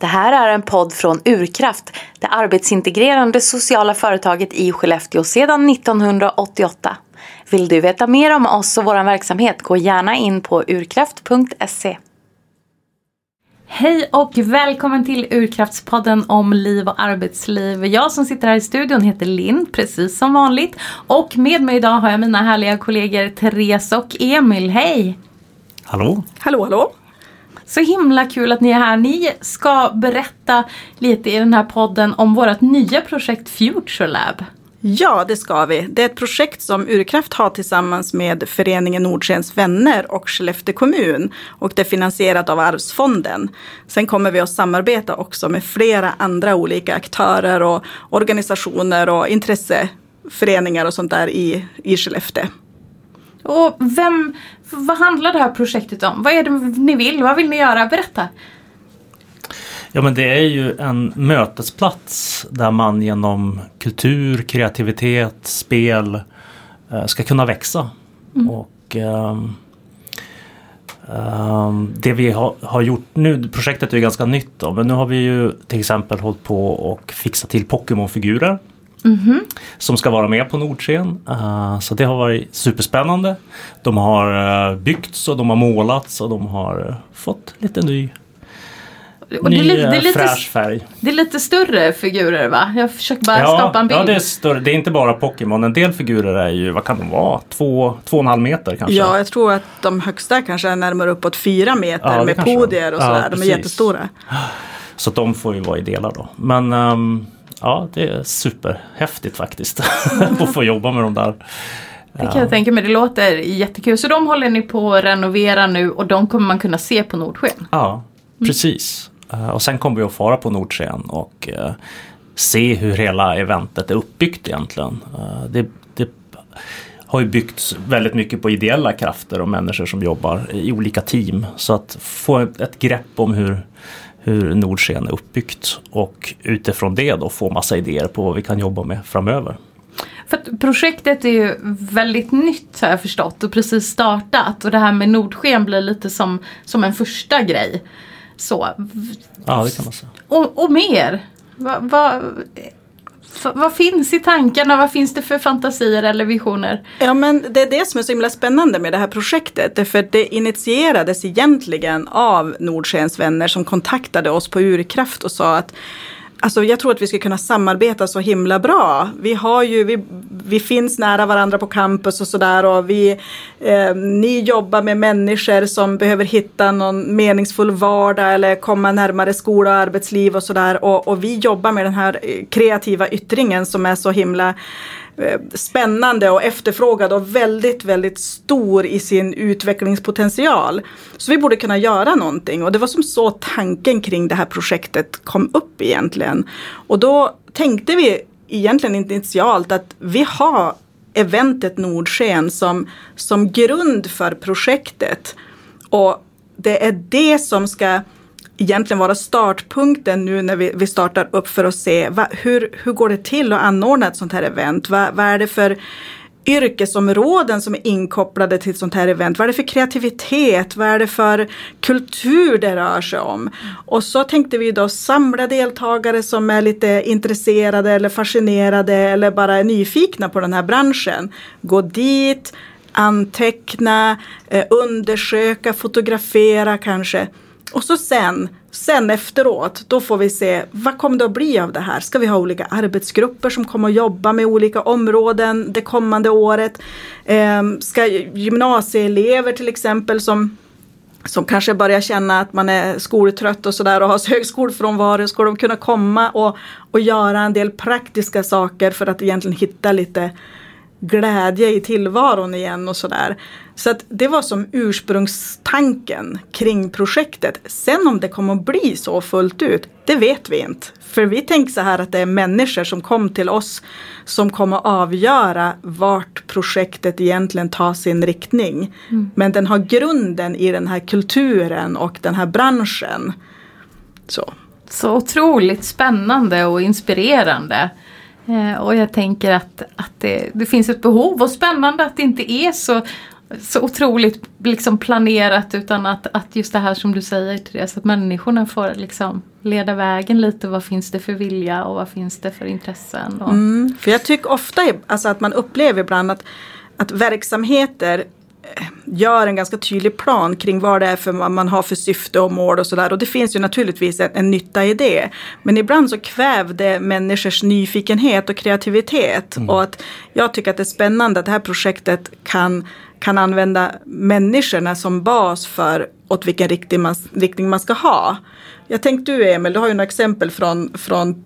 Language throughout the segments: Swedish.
Det här är en podd från Urkraft, det arbetsintegrerande sociala företaget i Skellefteå sedan 1988. Vill du veta mer om oss och vår verksamhet, gå gärna in på urkraft.se. Hej och välkommen till Urkraftspodden om liv och arbetsliv. Jag som sitter här i studion heter Linn, precis som vanligt. Och med mig idag har jag mina härliga kollegor Therese och Emil. Hej! Hallå! Hallå, hallå! Så himla kul att ni är här. Ni ska berätta lite i den här podden om vårt nya projekt Future Lab. Ja, det ska vi. Det är ett projekt som Urkraft har tillsammans med Föreningen Nordstens vänner och Skellefteå kommun. Och det är finansierat av Arvsfonden. Sen kommer vi att samarbeta också med flera andra olika aktörer och organisationer och intresseföreningar och sånt där i, i Skellefteå. Och vem, vad handlar det här projektet om? Vad är det ni vill? Vad vill ni göra? Berätta! Ja men det är ju en mötesplats där man genom kultur, kreativitet, spel eh, ska kunna växa. Mm. Och um, um, Det vi har, har, gjort nu, projektet är ju ganska nytt då, men nu har vi ju till exempel hållit på och fixat till Pokémon-figurer. Mm -hmm. Som ska vara med på Nordscen. Uh, så det har varit superspännande. De har uh, byggts och de har målats och de har uh, fått lite ny och Ny det är, det är lite, fräsch färg. Det är lite större figurer va? Jag försöker bara ja, skapa en bild. Ja, det är större. Det är inte bara Pokémon. En del figurer är ju, vad kan de vara? Två, två och en halv meter kanske? Ja, jag tror att de högsta kanske är närmare uppåt fyra meter ja, med podier och sådär. Ja, de är jättestora. Så de får ju vara i delar då. Men um, ja, det är superhäftigt faktiskt att få jobba med de där. Det kan jag tänka mig, det låter jättekul. Så de håller ni på att renovera nu och de kommer man kunna se på Nordsken? Ja, precis. Mm. Och sen kommer vi att fara på Nordsken och uh, se hur hela eventet är uppbyggt egentligen. Uh, det, det har ju byggts väldigt mycket på ideella krafter och människor som jobbar i olika team. Så att få ett grepp om hur hur Nordsken är uppbyggt och utifrån det då få massa idéer på vad vi kan jobba med framöver. För projektet är ju väldigt nytt har jag förstått och precis startat och det här med Nordsken blir lite som, som en första grej. Så. Ja det kan man säga. Och, och mer. Va, va, vad finns i tankarna? Vad finns det för fantasier eller visioner? Ja men det är det som är så himla spännande med det här projektet. För det initierades egentligen av Nordsjöns vänner som kontaktade oss på Urkraft och sa att Alltså jag tror att vi ska kunna samarbeta så himla bra. Vi, har ju, vi, vi finns nära varandra på campus och sådär och vi, eh, ni jobbar med människor som behöver hitta någon meningsfull vardag eller komma närmare skola och arbetsliv och sådär. Och, och vi jobbar med den här eh, kreativa yttringen som är så himla eh, spännande och efterfrågad och väldigt, väldigt stor i sin utvecklingspotential. Så vi borde kunna göra någonting och det var som så tanken kring det här projektet kom upp egentligen. Och då tänkte vi egentligen initialt att vi har eventet Nordsken som, som grund för projektet. Och det är det som ska egentligen vara startpunkten nu när vi, vi startar upp för att se va, hur, hur går det till att anordna ett sånt här event? Va, vad är det för yrkesområden som är inkopplade till ett sånt här event. Vad är det för kreativitet? Vad är det för kultur det rör sig om? Och så tänkte vi då samla deltagare som är lite intresserade eller fascinerade eller bara är nyfikna på den här branschen. Gå dit, anteckna, eh, undersöka, fotografera kanske och så sen, sen efteråt, då får vi se vad kommer det att bli av det här? Ska vi ha olika arbetsgrupper som kommer att jobba med olika områden det kommande året? Eh, ska gymnasieelever till exempel som som kanske börjar känna att man är skoltrött och sådär och har hög skolfrånvaro, ska de kunna komma och, och göra en del praktiska saker för att egentligen hitta lite glädje i tillvaron igen och sådär. Så att det var som ursprungstanken kring projektet. Sen om det kommer att bli så fullt ut, det vet vi inte. För vi tänker så här att det är människor som kom till oss som kommer avgöra vart projektet egentligen tar sin riktning. Mm. Men den har grunden i den här kulturen och den här branschen. Så. Så otroligt spännande och inspirerande. Eh, och jag tänker att, att det, det, finns ett behov och spännande att det inte är så så otroligt liksom planerat utan att, att just det här som du säger Therese, att människorna får liksom leda vägen lite. Vad finns det för vilja och vad finns det för intressen? Och... Mm, för jag tycker ofta alltså att man upplever ibland att, att verksamheter gör en ganska tydlig plan kring vad det är för man har för syfte och mål och sådär. Och det finns ju naturligtvis en, en nytta i det. Men ibland så kväv det människors nyfikenhet och kreativitet. Mm. Och att jag tycker att det är spännande att det här projektet kan, kan använda människorna som bas för åt vilken riktning man, riktning man ska ha. Jag tänkte du Emil, du har ju några exempel från, från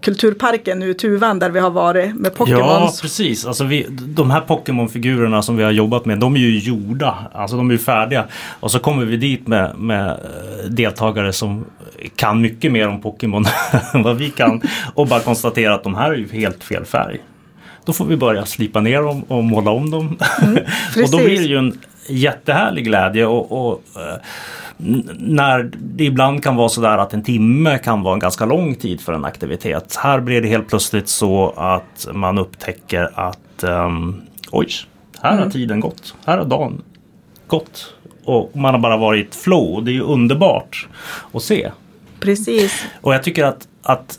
Kulturparken nu, Tuvan, där vi har varit med Pokémons. Ja, precis. Alltså vi, de här Pokémon-figurerna som vi har jobbat med, de är ju gjorda. Alltså de är ju färdiga. Och så kommer vi dit med, med eh, deltagare som kan mycket mer om Pokémon än vad vi kan. Och bara konstatera att de här är ju helt fel färg. Då får vi börja slipa ner dem och måla om dem. Mm, och då blir det ju en jättehärlig glädje. och, och eh, när det ibland kan vara sådär att en timme kan vara en ganska lång tid för en aktivitet. Här blir det helt plötsligt så att man upptäcker att um, oj, här har mm. tiden gått. Här har dagen gått. Och man har bara varit flow. Det är ju underbart att se. Precis. Och jag tycker att, att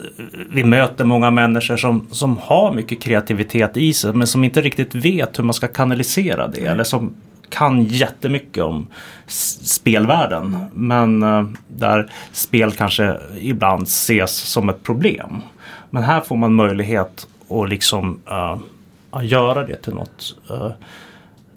vi möter många människor som, som har mycket kreativitet i sig men som inte riktigt vet hur man ska kanalisera det. Mm. Eller som kan jättemycket om spelvärlden. Men uh, där spel kanske ibland ses som ett problem. Men här får man möjlighet att liksom uh, göra det till något uh,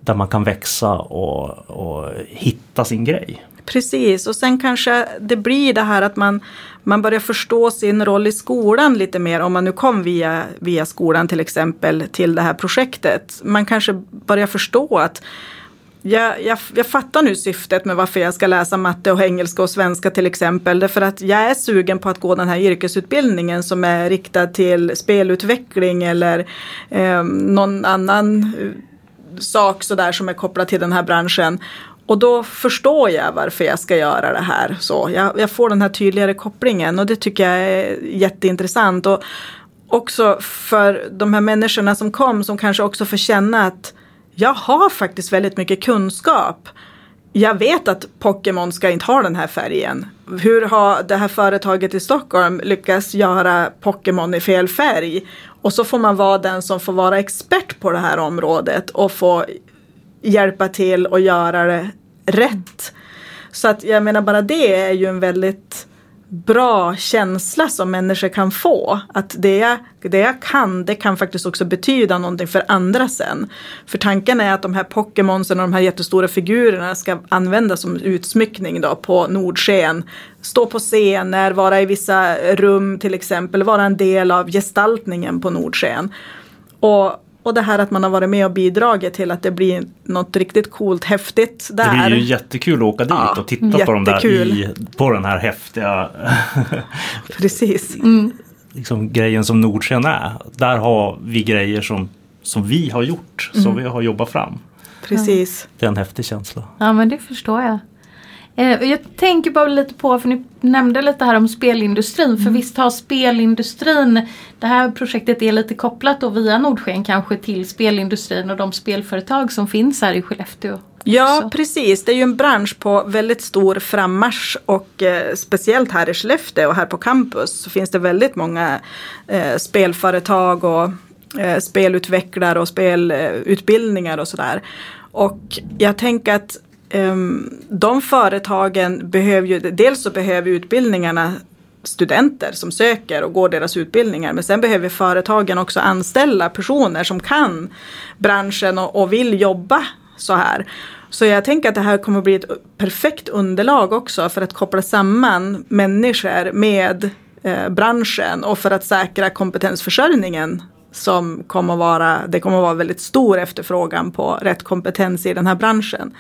där man kan växa och, och hitta sin grej. Precis, och sen kanske det blir det här att man, man börjar förstå sin roll i skolan lite mer. Om man nu kom via, via skolan till exempel till det här projektet. Man kanske börjar förstå att jag, jag, jag, fattar nu syftet med varför jag ska läsa matte och engelska och svenska till exempel. Därför att jag är sugen på att gå den här yrkesutbildningen som är riktad till spelutveckling eller eh, någon annan eh, sak sådär som är kopplad till den här branschen. Och då förstår jag varför jag ska göra det här. Så jag, jag får den här tydligare kopplingen och det tycker jag är jätteintressant. Och också för de här människorna som kom som kanske också får känna att jag har faktiskt väldigt mycket kunskap. Jag vet att Pokémon ska inte ha den här färgen. Hur har det här företaget i Stockholm lyckats göra Pokémon i fel färg? Och så får man vara den som får vara expert på det här området och få hjälpa till och göra det rätt. Så att jag menar bara det är ju en väldigt bra känsla som människor kan få. Att det jag, det jag kan, det kan faktiskt också betyda någonting för andra sen. För tanken är att de här Pokémonsen och de här jättestora figurerna ska användas som utsmyckning då på Nordsken. Stå på scener, vara i vissa rum till exempel, vara en del av gestaltningen på Nordsken. Och och det här att man har varit med och bidragit till att det blir något riktigt coolt, häftigt där. Det blir ju jättekul att åka dit ja, och titta jättekul. på de där i, på den här häftiga Precis. Mm. liksom, grejen som Nordsken är. Där har vi grejer som, som vi har gjort, mm. som vi har jobbat fram. Precis. Det är en häftig känsla. Ja men det förstår jag. Eh, jag tänker bara lite på, för ni nämnde lite här om spelindustrin. För mm. visst har spelindustrin, det här projektet är lite kopplat då via Nordsken kanske till spelindustrin och de spelföretag som finns här i Skellefteå. Ja, så. precis. Det är ju en bransch på väldigt stor frammarsch och eh, speciellt här i Skellefteå och här på campus så finns det väldigt många eh, spelföretag och eh, spelutvecklare och spelutbildningar och sådär. Och jag tänker att Ehm, de företagen behöver ju, dels så behöver utbildningarna studenter som söker och går deras utbildningar. Men sen behöver företagen också anställa personer som kan branschen och, och vill jobba så här. Så jag tänker att det här kommer bli ett perfekt underlag också för att koppla samman människor med eh, branschen och för att säkra kompetensförsörjningen som kommer vara, det kommer att vara väldigt stor efterfrågan på rätt kompetens i den här branschen.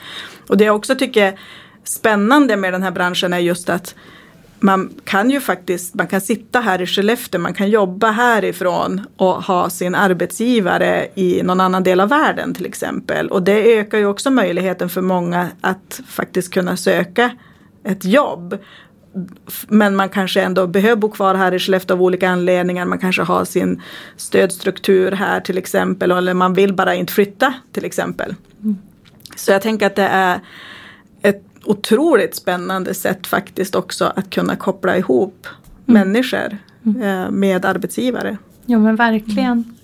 Och det jag också tycker är spännande med den här branschen är just att man kan ju faktiskt, man kan sitta här i Skellefteå, man kan jobba härifrån och ha sin arbetsgivare i någon annan del av världen till exempel. Och det ökar ju också möjligheten för många att faktiskt kunna söka ett jobb men man kanske ändå behöver bo kvar här i Skellefteå av olika anledningar. Man kanske har sin stödstruktur här till exempel. Eller man vill bara inte flytta till exempel. Mm. Så jag tänker att det är ett otroligt spännande sätt faktiskt också att kunna koppla ihop mm. människor eh, med arbetsgivare. Ja men verkligen.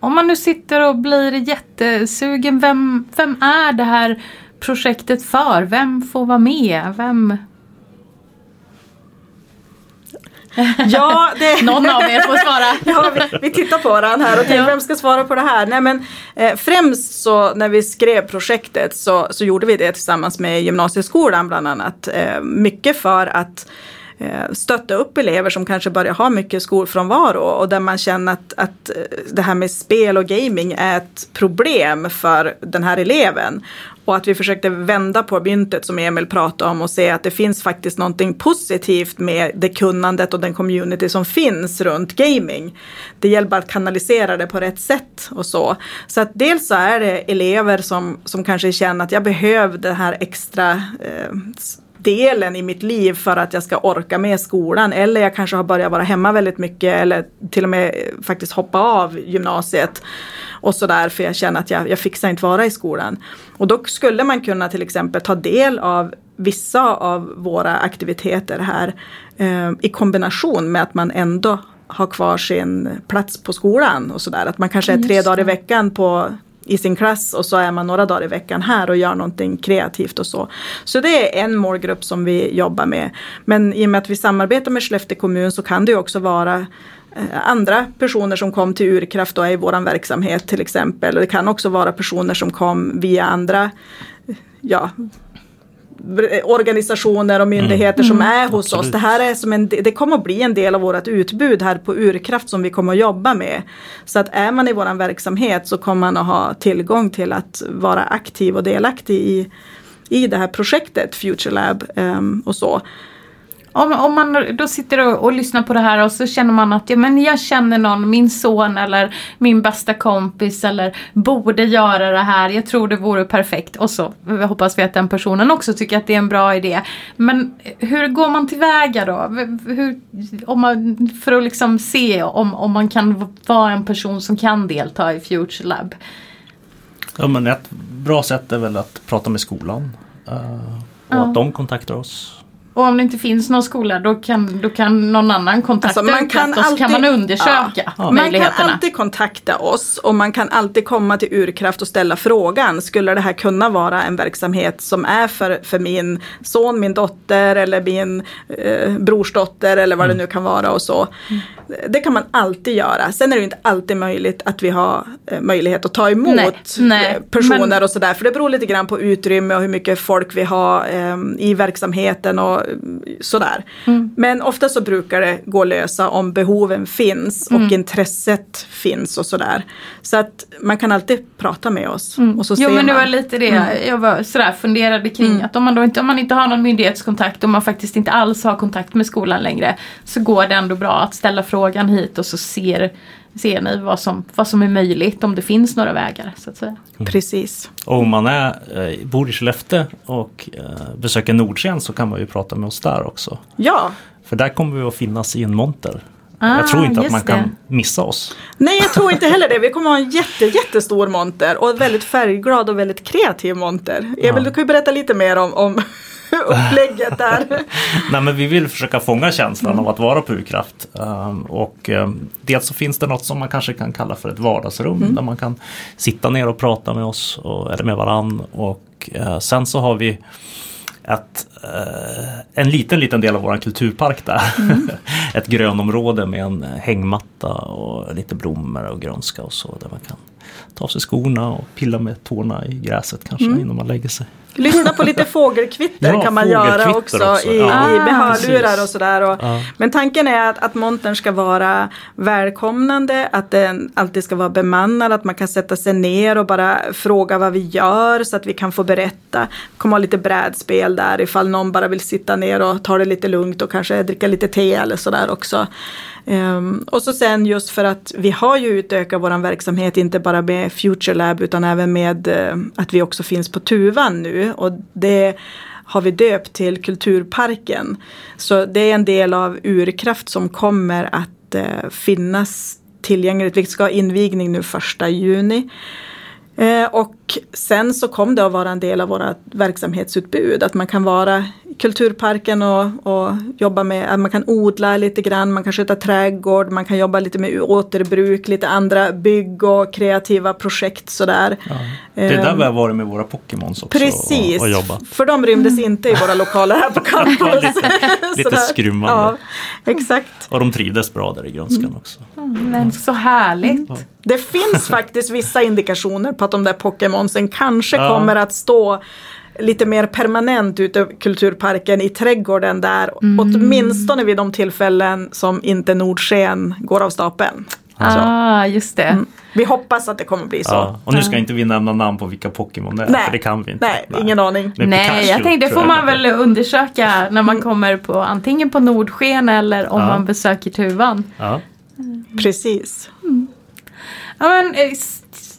Om man nu sitter och blir jättesugen, vem, vem är det här projektet för? Vem får vara med? Vem Ja, det... Någon av er får svara. ja, vi, vi, tittar på varandra här och tänker vem ska svara på det här? Nej, men, eh, främst så när vi skrev projektet så, så gjorde vi det tillsammans med gymnasieskolan bland annat. Eh, mycket för att eh, stötta upp elever som kanske börjar ha mycket skolfrånvaro och där man känner att, att eh, det här med spel och gaming är ett problem för den här eleven. Och att vi försökte vända på myntet som Emil pratade om och se att det finns faktiskt någonting positivt med det kunnandet och den community som finns runt gaming. Det gäller bara att kanalisera det på rätt sätt och så. Så att dels så är det elever som, som kanske känner att jag behöver det här extra eh, delen i mitt liv för att jag ska orka med skolan. Eller jag kanske har börjat vara hemma väldigt mycket eller till och med faktiskt hoppa av gymnasiet. Och sådär för jag känner att jag, jag fixar inte vara i skolan. Och då skulle man kunna till exempel ta del av vissa av våra aktiviteter här eh, i kombination med att man ändå har kvar sin plats på skolan och sådär. Att man kanske är tre dagar i veckan på i sin klass och så är man några dagar i veckan här och gör någonting kreativt och så. Så det är en målgrupp som vi jobbar med. Men i och med att vi samarbetar med Skellefteå kommun så kan det också vara eh, andra personer som kom till Urkraft och är i vår verksamhet till exempel. Och det kan också vara personer som kom via andra ja, organisationer och myndigheter mm. som är hos Absolut. oss. Det här är som en, det kommer att bli en del av vårt utbud här på Urkraft som vi kommer att jobba med. Så att är man i vår verksamhet så kommer man att ha tillgång till att vara aktiv och delaktig i, i det här projektet Future Lab um, och så. Om, om man då sitter och, och, lyssnar på det här och så känner man att ja, men jag känner någon, min son eller min bästa kompis eller borde göra det här, jag tror det vore perfekt. Och så hoppas vi att den personen också tycker att det är en bra idé. Men hur går man tillväga då? Hur, om man, för att liksom se om, om man kan vara en person som kan delta i Future Lab? Ja men ett bra sätt är väl att prata med skolan. Uh, och ja. att de kontaktar oss och om det inte finns någon skola då kan, då kan någon annan kontakta alltså man kan och så kan man undersöka ja, möjligheterna. Man kan alltid kontakta oss och man kan alltid komma till Urkraft och ställa frågan. Skulle det här kunna vara en verksamhet som är för, för min son, min dotter eller min eh, brorsdotter eller vad mm. det nu kan vara och så. Mm. Det kan man alltid göra. Sen är det inte alltid möjligt att vi har eh, möjlighet att ta emot nej, nej, eh, personer men... och sådär. För det beror lite grann på utrymme och hur mycket folk vi har eh, i verksamheten och sådär. Mm. Men ofta så brukar det gå att lösa om behoven finns och mm. intresset finns och sådär. Så att man kan alltid prata med oss. Mm. Och så jo men det var lite det mm. jag var sådär funderade kring. Mm. Att om man då inte, om man inte har någon myndighetskontakt och man faktiskt inte alls har kontakt med skolan längre. Så går det ändå bra att ställa frågan hit och så ser ser ni vad som, vad som är möjligt om det finns några vägar. så att säga. Mm. Precis. Och om man är, eh, bor i Skellefteå och eh, besöker Nordsken så kan man ju prata med oss där också. Ja. För där kommer vi att finnas i en monter. Ah, jag tror inte att man kan missa oss. Nej, jag tror inte heller det. Vi kommer att ha en jätte, jättestor monter och väldigt färgglad och väldigt kreativ monter. Emil, ja. du kan ju berätta lite mer om, om upplägget där. Nej men vi vill försöka fånga känslan mm. av att vara på U-kraft. Um, och um, dels så finns det något som man kanske kan kalla för ett vardagsrum mm. där man kan sitta ner och prata med oss och, eller med varann. Och uh, sen så har vi ett, uh, en liten, liten del av vår kulturpark där. Mm. ett grönområde med en hängmatta och lite blommor och grönska och så. Där man kan ta av sig skorna och pilla med tårna i gräset kanske mm. innan man lägger sig. Lyssna på lite fågelkvitter ja, kan man göra också, också. i, ja, i hörlurar och sådär. Och, ja. Men tanken är att, att montern ska vara välkomnande, att den alltid ska vara bemannad, att man kan sätta sig ner och bara fråga vad vi gör så att vi kan få berätta. Kommer ha lite brädspel där ifall någon bara vill sitta ner och ta det lite lugnt och kanske dricka lite te eller sådär också. Um, och så sen just för att vi har ju utökat vår verksamhet inte bara med Future Lab utan även med uh, att vi också finns på Tuvan nu. Och det har vi döpt till Kulturparken. Så det är en del av Urkraft som kommer att uh, finnas tillgängligt. Vi ska ha invigning nu första juni. Uh, och sen så kom det att vara en del av våra verksamhetsutbud. Att man kan vara kulturparken och, och jobba med, att man kan odla lite grann, man kan sköta trädgård, man kan jobba lite med återbruk, lite andra bygg och kreativa projekt sådär. Ja. Det är där Ehm, vi har varit med våra Pokémons också Precis, och, och jobbat. för de rymdes inte i våra lokaler här på campus. Lite Sådär. skrymmande. Ja, exakt. Och de trivdes bra där i grönskan Mm. också. Men så härligt. Det finns faktiskt vissa indikationer på att de där Pokémonsen kanske Ja. kommer att stå lite mer permanent ute i kulturparken i trädgården där. Åtminstone vid de tillfällen som inte Nordsken går av stapeln. Så, Ah, just det. vi hoppas att det kommer bli så. Ja. Och nu ska inte vi nämna namn på vilka Pokémon det är, Nej. för det kan vi inte. Nej, ingen aning. Nej, Pikachu jag tänkte det får man väl undersöka när man kommer på antingen på Nordsken eller om Ja. man besöker Tuvan. Ja. Precis. Ja, men,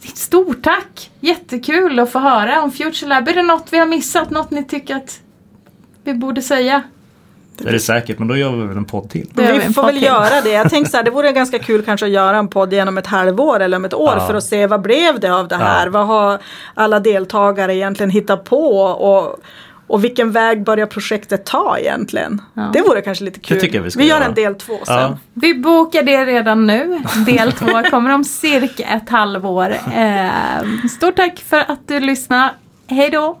stort tack! Jättekul att få höra om Future Lab. Är det något vi har missat? Något ni tycker att vi borde säga? Det är det säkert, men då gör vi väl en podd till. Vi får väl göra det. Jag tänkte så här, det vore ganska kul kanske att göra en podd genom ett halvår eller om ett år Ja. för att se vad blev det av det här? Ja. Vad har alla deltagare egentligen hittat på? Och, och vilken väg börjar projektet ta egentligen? Ja. Det vore kanske lite kul. tycker jag vi ska vi gör göra. en del två sen. Ja. Vi bokar det redan nu. Del två kommer om cirka ett halvår. Eh, stort tack för att du lyssnade. Hej då!